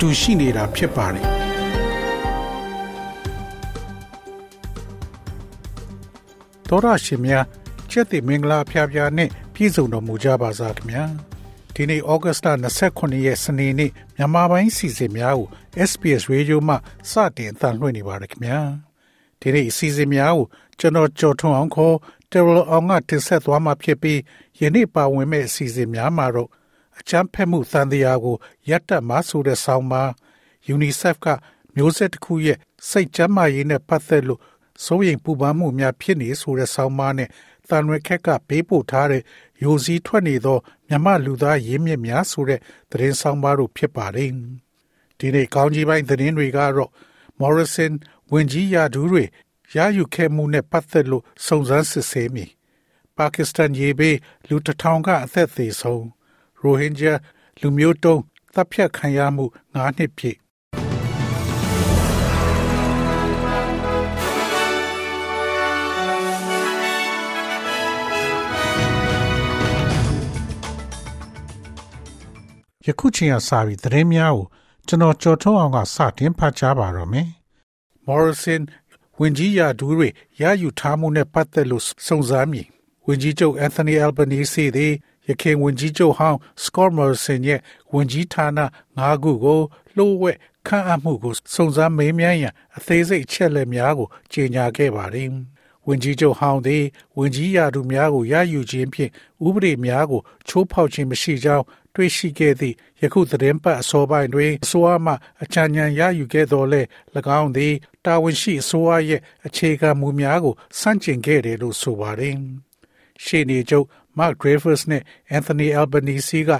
တူရှိနေတာဖြစ်ပါတယ်တော်ရရှိမြချက်တိမင်္ဂလာဖျားဖျားနဲ့ပြည်စုံတော်မူကြပါစားခင်ဗျာဒီနေ့ဩဂတ်စ်လ29ရက်စနေနေ့မြန်မာပိုင်းစီစဉ်များကို SPS Radio မှစတင်အသံလွှင့်နေပါတယ်ခင်ဗျာဒီနေ့အစီအစဉ်များကိုကျွန်တော်ကြော်ထွန်းအောင်ခေါ် Terrell အောင်ကတင်ဆက်သွားမှာဖြစ်ပြီးယနေ့ပါဝင်မဲ့အစီအစဉ်များမှာတော့ အချမ်းဖက်မှုသံတရားကိုရပ်တန့်မှဆိုတဲ့ဆောင်းပါ UNICEF ကမျိုးဆက်တစ်ခုရဲ့စိတ်ကျန်းမာရေးနဲ့ပတ်သက်လို့စိုးရိမ်ပူပန်မှုများဖြစ်နေဆိုတဲ့ဆောင်းပါးနဲ့တန်ရွက်ခက်ကပေးပို့ထားတဲ့ယိုစီးထွက်နေသောမြမလူသားရင်းမြစ်များဆိုတဲ့သတင်းဆောင်းပါးတို့ဖြစ်ပါတယ်။ဒီနေ့ကောင်းကြီးပိုင်းသတင်းတွေကတော့ Morrison ဝင်ကြီးရာထူးတွေရယူခဲ့မှုနဲ့ပတ်သက်လို့စုံစမ်းစစ်ဆေးမိပါကစ္စတန်ရေဘေးလူတစ်ထောင်ကအသက်သေဆုံး ရိုဟင်ဂျာလူမျိုးတုံးတပ်ဖြတ်ခံရမှု9နှစ်ပြည့်ယခုချိန်ကစပြီးသတင်းများကိုကျွန်တော်ကြော်ထုံးအောင်ကစတင်ဖတ်ကြားပါတော့မယ်။ Morrison ဝင်ကြီးရာဒူးတွေရယူထားမှုနဲ့ပတ်သက်လို့စုံစမ်းမည်။ဝင်ကြီးချုပ် Anthony Albanese သည် ရခိုင်ဝင်ကြီးချုပ်ဟောင်း Scott Morrison ရဲ့ဝင်ကြီးဌာန၅ခုကိုလှို့ဝှက်ခန့်အပ်မှုကိုစုံစမ်းမေးမြန်းရန်အသေးစိတ်အချက်အလက်များကိုကြေညာခဲ့ပါတယ်။ဝင်ကြီးချုပ်ဟောင်းသည်ဝင်ကြီးရာထူးများကိုရယူခြင်းဖြင့်ဥပဒေများကိုချိုးဖောက်ခြင်းမရှိကြောင်းတွေ့ရှိခဲ့သည့်ယခုသတင်းပတ်အစောပိုင်းတွင်အစိုးရမှအချမ်းဉာဏ်ရယူခဲ့တော်လဲ၎င်းသည်တာဝန်ရှိအစိုးရရဲ့အခြေခံမူများကိုစန့်ကျင်ခဲ့တယ်လို့ဆိုပါတယ်။ရှေ့နေချုပ် Mark Dreyfus နဲ့ Anthony Albanese က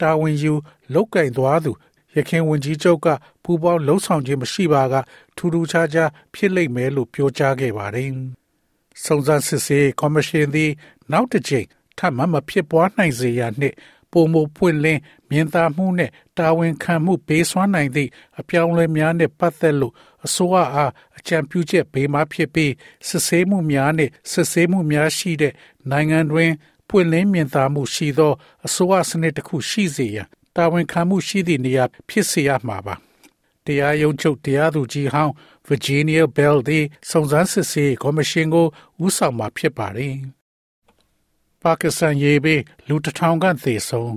တာဝန်ယူလောက်ကင်သွားသူရခင်ဝန်ကြီးချုပ်ကပူပေါင်းလှုံ့ဆော်ခြင်းမရှိပါကထူးထူးခြားခြားဖြစ်လိမ့်မယ်လို့ပြောကြားခဲ့ပါတယ်။စုံစမ်းစစ်ဆေးကော်မရှင်သည်နောက်တစ်ကြိမ်ထပ်မံမဖြစ်ပွားနိုင်စေရနှင့်ပုံမပွင့်လင်းမြင်သာမှုနဲ့တာဝန်ခံမှုပေးစွမ်းနိုင်သည့်အပြောင်းအလဲများနဲ့ပတ်သက်လို့အစိုးရအားအကြံပြုချက်ပေးမှဖြစ်ပြီးစစ်ဆေးမှုများနဲ့စစ်ဆေးမှုများရှိတဲ့နိုင်ငံတွင် ပွင့်လင်းမြင်သာမှုရှိသောအစိုးရစနစ်တစ်ခုရှိစေရန်တာဝန်ခံမှုရှိသည့်နေရာဖြစ်စေရမှာပါတရားရုံးချုပ်တရားသူကြီးဟောင်း Virginia Bell သည်စုံစမ်းစစ်ဆေးကော်မရှင်ကိုဦးဆောင်မှာဖြစ်ပါတယ်ပါကစ္စတန်ရေဘေးလူတစ်ထောင်ခန့်သေဆုံး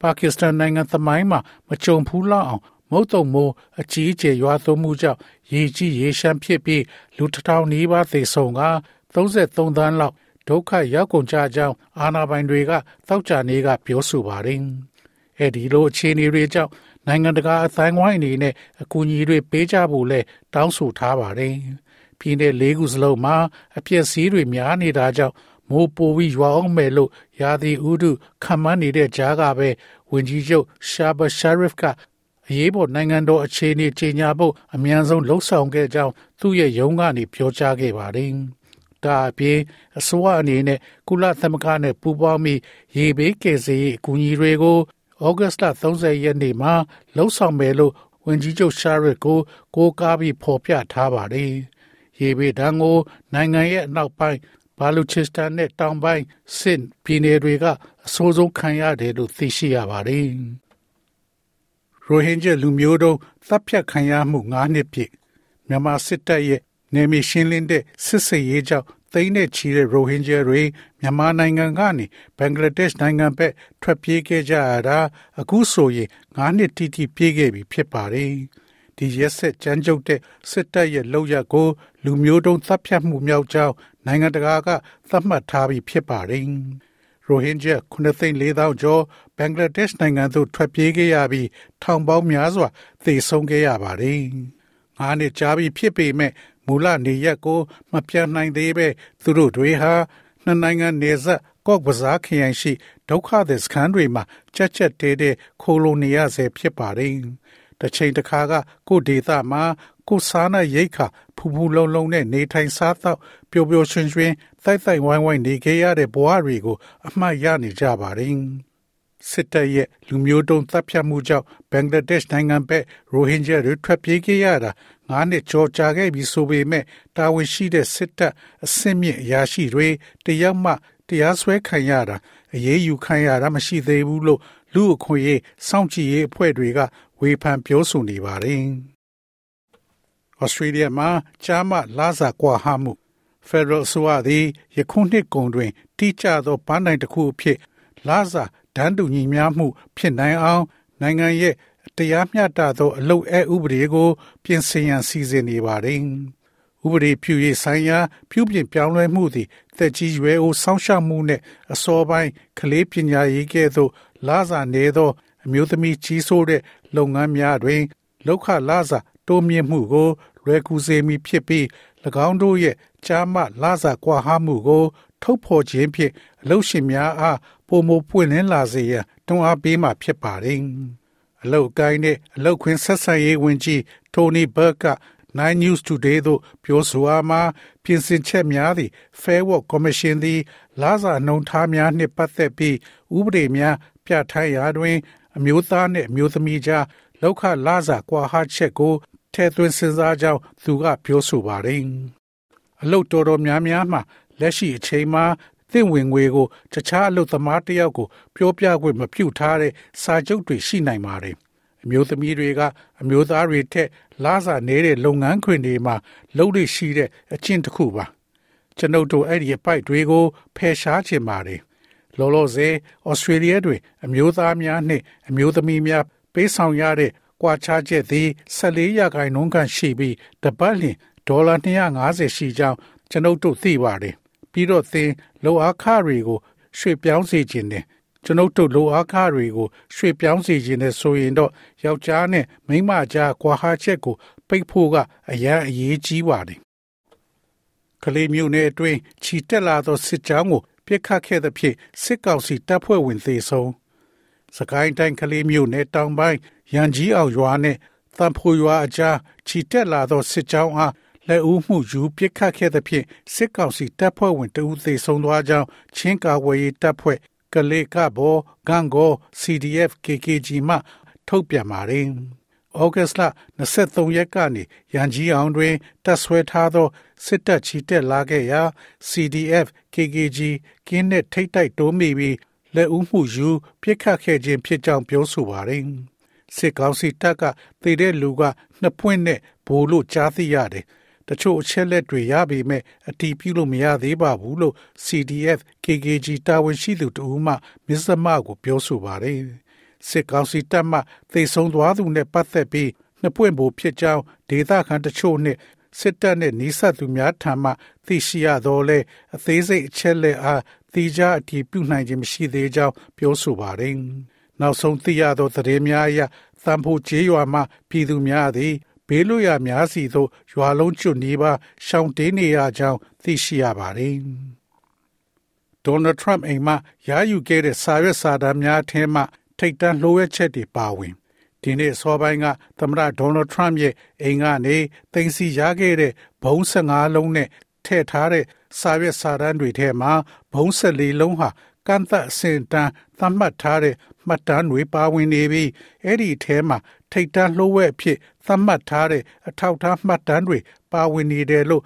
ပါကစ္စတန်နိုင်ငံသမိုင်းမှာမကြုံဖူးလောက်အောင်မုတ်တုံမိုးအကြီးအကျယ်ရွာသွန်းမှုကြောင့်ရေကြီးရေရှမ်းဖြစ်ပြီးလူတစ်ထောင်နီးပါးသေဆုံးက33သန်းလောက် ဒုက္ခရောက်ကုန်ကြကြောင်းအာဏာပိုင်တွေကတောက်ကြနေကပြောဆိုပါတယ်။အဲဒီလိုအခြေအနေတွေကြောင့်နိုင်ငံတကာအသိုင်းအဝိုင်းအနေနဲ့အကူအညီတွေပေးကြဖို့လဲတောင်းဆိုထားပါတယ်။ပြည်내၄ခုစလုံးမှာအပြည့်စည်းတွေများနေတာကြောင့်မိုးပိုပြီးရွာအောင်မယ်လို့ရာသီဥတုခံမှန်းနေတဲ့ကြားကပဲဝင်ကြီးချုပ်ရှာဘရှာရစ်ကအရေးပေါ်နိုင်ငံတော်အခြေအနေကြီးညာဖို့အမြန်ဆုံးလှုံ့ဆော်ခဲ့ကြောင်းသူ့ရဲ့ရုံးကနေပြောကြားခဲ့ပါတယ်။ ဒါအပြင်အစိုးရအနေနဲ့ကုလသမဂ္ဂနဲ့ပူးပေါင်းပြီးရေဘေးကယ်ဆယ်ရေးအကူအညီတွေကိုဩဂတ်စ်လ30ရက်နေ့မှာလှုံ့ဆော်မယ်လို့ဝန်ကြီးချုပ်ရှာရစ်ကိုကိုးကားပြီးဖော်ပြထားပါတယ်။ရေဘေးဒဏ်ကိုနိုင်ငံရဲ့အနောက်ပိုင်းဘာလူချစ္စတန်နဲ့တောင်ပိုင်းစစ်ပြည်နယ်တွေကအဆိုးဆုံးခံရတယ်လို့သိရှိရပါတယ်။ရိုဟင်ဂျာလူမျိုးတုံးတပ်ဖြတ်ခံရမှု9နှစ်ပြည့်မြန်မာစစ်တပ်ရဲ့ နေမီရှင်းလင်းတဲ့စစ်ဆေးရေးကြောင့်သိန်းနဲ့ချီတဲ့ရိုဟင်ဂျာတွေမြန်မာနိုင်ငံကနေဘင်္ဂလားဒေ့ရှ်နိုင်ငံဘက်ထွက်ပြေးခဲ့ကြရတာအခုဆိုရင်9နှစ်တိတိပြေးခဲ့ပြီဖြစ်ပါတယ်။ဒီရက်ဆက်ကြမ်းကြုတ်တဲ့စစ်တပ်ရဲ့လောက်ရကို လူမျိုးတုံးသတ်ဖြတ်မှုမြောက်ကြောင်းနိုင်ငံတကာကသတ်မှတ်ထားပြီးဖြစ်ပါတယ်။ရိုဟင်ဂျာ9,400ကျော်ဘင်္ဂလားဒေ့ရှ်နိုင်ငံသို့ထွက်ပြေးခဲ့ရပြီးထောင်ပေါင်းများစွာသေဆုံးခဲ့ရပါတယ်။ငါးနှစ်ကြာပြီးဖြစ်ပေမဲ့ မူလနေရက်ကို မပြန်နိုင်သေးပဲသူတို့တွေဟာနှစ်နိုင်ငံနေဆက်ကော့ဘဇာခရိုင်ရှိဒုက္ခသည်စခန်းတွေမှာချက်ချက်တဲတဲခိုလိုနေရဆဲဖြစ်ပါတယ်တစ်ချိန်တစ်ခါကကိုဒေတာမှာကိုစားနာရိတ်ခါဖူဖူလုံးလုံးနဲ့နေထိုင်စားသောက်ပျော်ပျော်ရွှင်ရွှင်တိုက်တိုက်ဝိုင်းဝိုင်းနေခဲ့ရတဲ့ဘဝတွေကို အမှတ်ရနေကြပါတယ် စစ်တပ်ရဲ့လူမျိုးတုံးတပ်ဖြတ်မှုကြောင့်ဘင်္ဂလားဒေ့ရှ်နိုင်ငံဘက်ရိုဟင်ဂျာတွေထွက်ပြေးခဲ့ရတာငါးနှစ်ကြော်ကြာခဲ့ပြီဆိုပေမဲ့တာဝန်ရှိတဲ့စစ်တပ်အစင်းမြင့်အရာရှိတွေတယောက်မှတရားစွဲခံရတာအရေးယူခံရတာမရှိသေးဘူးလို့လူအခွင့်အရေးစောင့်ကြည့်ရေးအဖွဲ့တွေကဝေဖန်ပြောဆိုနေပါတယ်။ဩစတြေးလျမှာကြားမလာစာကွာဟမှု Federal ဆိုရသည်ယခုနှစ်ကုန်တွင်တိကျသောပန်းတိုင်တစ်ခုအဖြစ်လာစာ ဒန်းတူညီမျှမှုဖြစ်နိုင်အောင်နိုင်ငံရဲ့တရားမျှတသောအလုတ်အဲဥပဒေကို ပြင်ဆင်ရန်စီစဉ်နေပါတယ်။ဥပဒေပြုရေးဆိုင်ရာပြုပြင်ပြောင်းလဲမှုသည်သက်ကြီးရွယ်အိုစောင့်ရှောက်မှုနှင့်အစောပိုင်းကလေးပညာရေးကဲ့သို့လာစာနေသော အမျိုးသမီးကြီးစိုးတဲ့လုပ်ငန်းများတွင်လောက်ခလာစာတိုးမြင့်မှုကိုလွယ်ကူစေမည်ဖြစ်ပြီး၎င်းတို့ရဲ့ကြားမှလာစာကွာဟမှုကို ထုတ်ဖော်ခြင်းဖြင့် အလုပ်ရှင်များအားပုံမပွင့်လင်းလာစေရန်တွန်းအားပေးမှဖြစ်ပါတယ်။အလုပ်ကိုင်းနဲ့အလုပ်ခွင်ဆက်ဆံရေးဝန်ကြီးတိုနီဘတ်က9 News Today သို့ပြောဆိုအားမှာပြင်ဆင်ချက်များသည့် Fair Work Commission သည်လာစာနှုံထားများနှင့်ပတ်သက်ပြီးဥပဒေများပြဋ္ဌာန်းရာတွင် အမျိုးသားနှင့်အမျိုးသမီးကြားလောက်ခလာစာကွာဟချက်ကိုထည့်သွင်းစဉ်းစားကြောင်းသူကပြောဆိုပါတယ်။အလုတ်တော်တော်များများမှာလက်ရှိအချိန်မှာ သင့်ဝင်ငွေကိုတခြားအလုပ်သမားတယောက်ကိုပြောပြခွင့်မပြုထားတဲ့စာချုပ်တွေရှိနိုင်ပါတယ်။အမျိုးသမီးတွေကအမျိုးသားတွေထက်လာစာနေတဲ့လုပ်ငန်းခွင်တွေမှာလုပ်ရရှိတဲ့အကျင့်တစ်ခုပါ။ကျွန်ုပ်တို့အဲ့ဒီအပိုက်တွေကိုဖယ်ရှားခြင်းပါတယ်။လောလောဆယ်ဩစတြေးလျတွင်အမျိုးသားများနှင့်အမျိုးသမီးများပေးဆောင်ရတဲ့ကွာခြားချက်သည်14ရာခိုင်နှုန်းခန့်ရှိပြီးတပတ်လျှင်ဒေါ်လာ250ရှိကြောင်းကျွန်ုပ်တို့သိပါတယ် ပြီးတော့သင်လိုအားခတွေကိုရွှေ့ပြောင်းစေခြင်းနဲ့ကျွန်ုပ်တို့လိုအားခတွေကိုရွှေ့ပြောင်းစေခြင်းနဲ့ဆိုရင်တော့ယောက်ျားနဲ့မိန်းမကြားကွာဟာချက်ကိုပိတ်ဖို့ကအရန်အရေးကြီးပါတယ်ကလေးမျိုးနဲ့အတွင်းခြိတက်လာသောစစ်ကြောင်းကိုပြစ်ခတ်ခဲ့သဖြင့်စစ်ကောင်စီတပ်ဖွဲ့ဝင်သေဆုံးစကိုင်းတိုင်းကလေးမျိုးနဲ့တောင်ပိုင်းရန်ကြီးအောင်ရွာနဲ့တန်ဖိုရွာအကြားခြိတက်လာသောစစ်ကြောင်းအား လက်ဦးမှုယူပစ်ခတ်ခဲ့သဖြင့်စစ်ကောင်စီတပ်ဖွဲ့ဝင်တဦးသေဆုံးသွားကြောင်းချင်းကာဝေးတပ်ဖွဲ့ကလေးကဘောဂန်ဂို CDF KKG မှထုတ်ပြန်ပါတယ်။ဩဂတ်လ23ရက်ကနေရန်ကြီးအောင်တွင်တပ်ဆွဲထားသောစစ်တပ်ချီတက်လာခဲ့ရာ CDF KKG ကင်းနဲ့ထိတ်တိုက်တိုးမိပြီးလက်ဦးမှုယူပြစ်ခတ်ခဲ့ခြင်းဖြစ်ကြောင်းပြောဆိုပါတယ်။စစ်ကောင်စီတပ်ကတည်တဲ့လူကနှစ်ပွင့်နဲ့ဘိုလ်လို့ကြားသိရတယ်။ တချို့အချက်လက်တွေရပေမဲ့အတီးပြုလို့မရသေးပါဘူးလို့ CDF KKG တာဝန်ရှိသူတဦးမှမစ္စမကိုပြောဆိုပါတယ်စစ်ကောင်စီတပ်မှသိဆုံးသွားသူနဲ့ပတ်သက်ပြီးနှစ်ပွင့်ဖို့ဖြစ်ကြောင်းဒေသခံတချို့နဲ့စစ်တပ်နဲ့နှိစက်သူများထံမှသိရှိရတော့လဲအသေးစိတ်အချက်လက်အားတိကျအတည်ပြုနိုင်ခြင်းမရှိသေးကြောင်းပြောဆိုပါတယ်။နောက်ဆုံးသိရသောသတင်းများအရသံဖို့ကျေးရွာမှပြည်သူများသည် ဘေးလွတ်ရာများစီသို့ရွာလုံးကျွတ်နေပါရှောင်တေးနေရကြောင်းသိရှိရပါတယ်။ဒေါ်နယ်ထရမ့်အိမ်မှယာယူခဲ့တဲ့စာရွက်စာတမ်းများအထက်မှထိတ်တန့်လှိုးဝဲချက်တွေပါဝင်ဒီနေ့စောပိုင်းကသမ္မတဒေါ်နယ်ထရမ့်ရဲ့အိမ်ကနေတင်စီရခဲ့တဲ့ဘုံ15လုံးနဲ့ထည့်ထားတဲ့စာရွက်စာတမ်းတွေထဲမှာဘုံ14လုံးဟာကန့်သက်အစင်တန်းသတ်မှတ်ထားတဲ့မှတ်တမ်းတွေပါဝင်နေပြီးအဲ့ဒီထဲမှာ ထိတ်တန်းလှိုးဝဲအဖြစ်သတ်မှတ်ထားတဲ့အထောက်အထားမှတ်တမ်းတွေပါဝင်နေတယ်လို့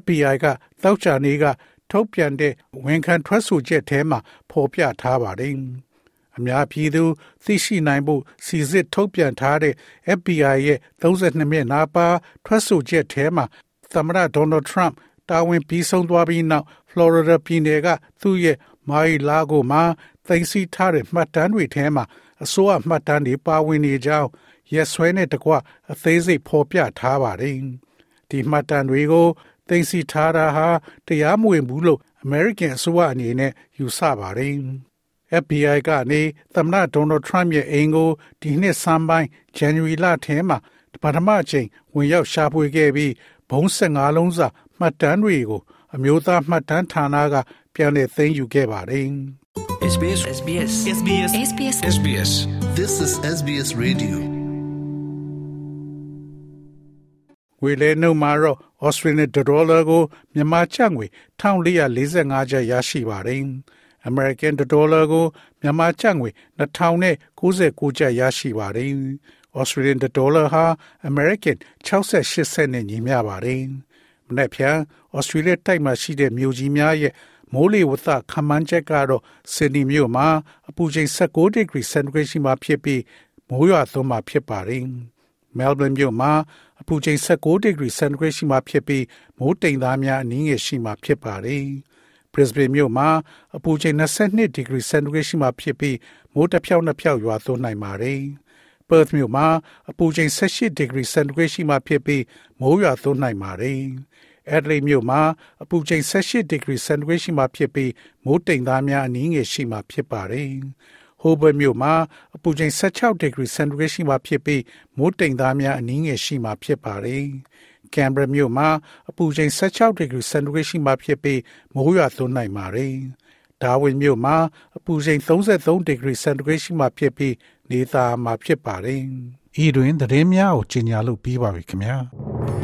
FBI ကတောက်ချာနေက ထုတ်ပြန်တဲ့ဝန်ခံထွက်ဆိုချက်ထဲမှာဖော်ပြထားပါတယ်။အများပြည်သူသိရှိနိုင်ဖို့စီစစ်ထုတ်ပြန်ထားတဲ့ FBI ရဲ့32မျက်နှာပါထွက်ဆိုချက်ထဲမှာသမ္မတဒေါ်နယ်ထရမ့်တာဝန်ပြီးဆုံးသွားပြီးနောက် Florida ပြည်နယ်ကသူ့ရဲ့မာရီလာကိုမှာသိသိထားတဲ့မှတ်တမ်းတွေထဲမှာအစိုးရမှတ်တမ်းတွေပါဝင်နေကြောင်း ရက်ဆွဲနဲ့တကွအသေးစိတ်ဖော်ပြထားပါတယ်။ဒီမှတ်တမ်းတွေကိုသိသိထားတာဟာတရားမဝင်ဘူးလို့ American အစိုးရအနေနဲ့ယူဆပါတယ်။ FBI ကနေသမ္မတဒေါ်နယ်ထရမ့်ရဲ့အိမ်ကိုဒီနှစ်ဆန်းပိုင်း January လထဲမှာပထမအချိန်ဝင်ရောက်ရှာဖွေခဲ့ပြီးဘုံ15လုံးစာမှတ်တမ်းတွေကို အမျိုးသားမှတ်တမ်းဌာနကပြန်လည်သိမ်းယူခဲ့ပါတယ်။ SBS SBS SBS SBS SBS This is SBS Radio ငွေလဲနှုန်းမှာတော့ Australian dollar ကိုမြန်မာကျပ်ငွေ1445ကျပ်ရရှိပါတယ်။ American dollar ကိုမြန်မာကျပ်ငွေ2099ကျပ်ရရှိပါတယ်။ Australian dollar ဟာ American 68စက်နဲ့ညီမျှပါတယ်။မနေ့ဖြန် Australia တိုက်မှာရှိတဲ့မြို့ကြီးများရဲ့မိုးလေဝသခန့်မှန်းချက်ကတော့ဆင်နီမြို့မှာအပူချိန်16 degree centigrade ရှိမှဖြစ်ပြီးမိုးရွာသွန်းမှာဖြစ်ပါတယ်။ Melbourne မြို့မှာအပူချိန်16 degree centigrade ရှိမှဖြစ်ပြီးမိုးတိမ်သားများအနည်းငယ်ရှိမှဖြစ်ပါတယ်။ Brisbane မြို့မှာအပူချိန်22 degree centigrade ရှိမှဖြစ်ပြီးမိုးတစ်ဖြောက်နှစ်ဖြောက်ရွာသွန်းနိုင်ပါတယ်။ Perth မြို့မှာအပူချိန်18 degree centigrade ရှိမှဖြစ်ပြီးမိုးရွာသွန်းနိုင်ပါတယ်။ Adelaide မြို့မှာအပူချိန်18 degree centigrade ရှိမှဖြစ်ပြီးမိုးတိမ်သားများအနည်းငယ်ရှိမှဖြစ်ပါတယ်။ Hobart မြို့မှာအပူချိန်16 degree centigrade ရှိမှဖြစ်ပြီးမိုးတိမ်သားများအနည်းငယ်ရှိမှဖြစ်ပါတယ်။ Canberra မြို့မှာအပူချိန်16 degree centigrade ရှိမှဖြစ်ပြီးမိုးရွာသွန်းနိုင်ပါတယ်။ Darwin မြို့မှာအပူချိန်33 degree centigrade ရှိမှဖြစ်ပြီးနေသားမှာဖြစ်ပါတယ်။ဤတွင်သတင်းများကိုကြီးညာလို့ပြီးပါပြီခင်ဗျာ။